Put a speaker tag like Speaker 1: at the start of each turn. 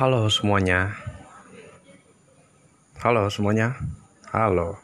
Speaker 1: Halo semuanya. Halo semuanya. Halo.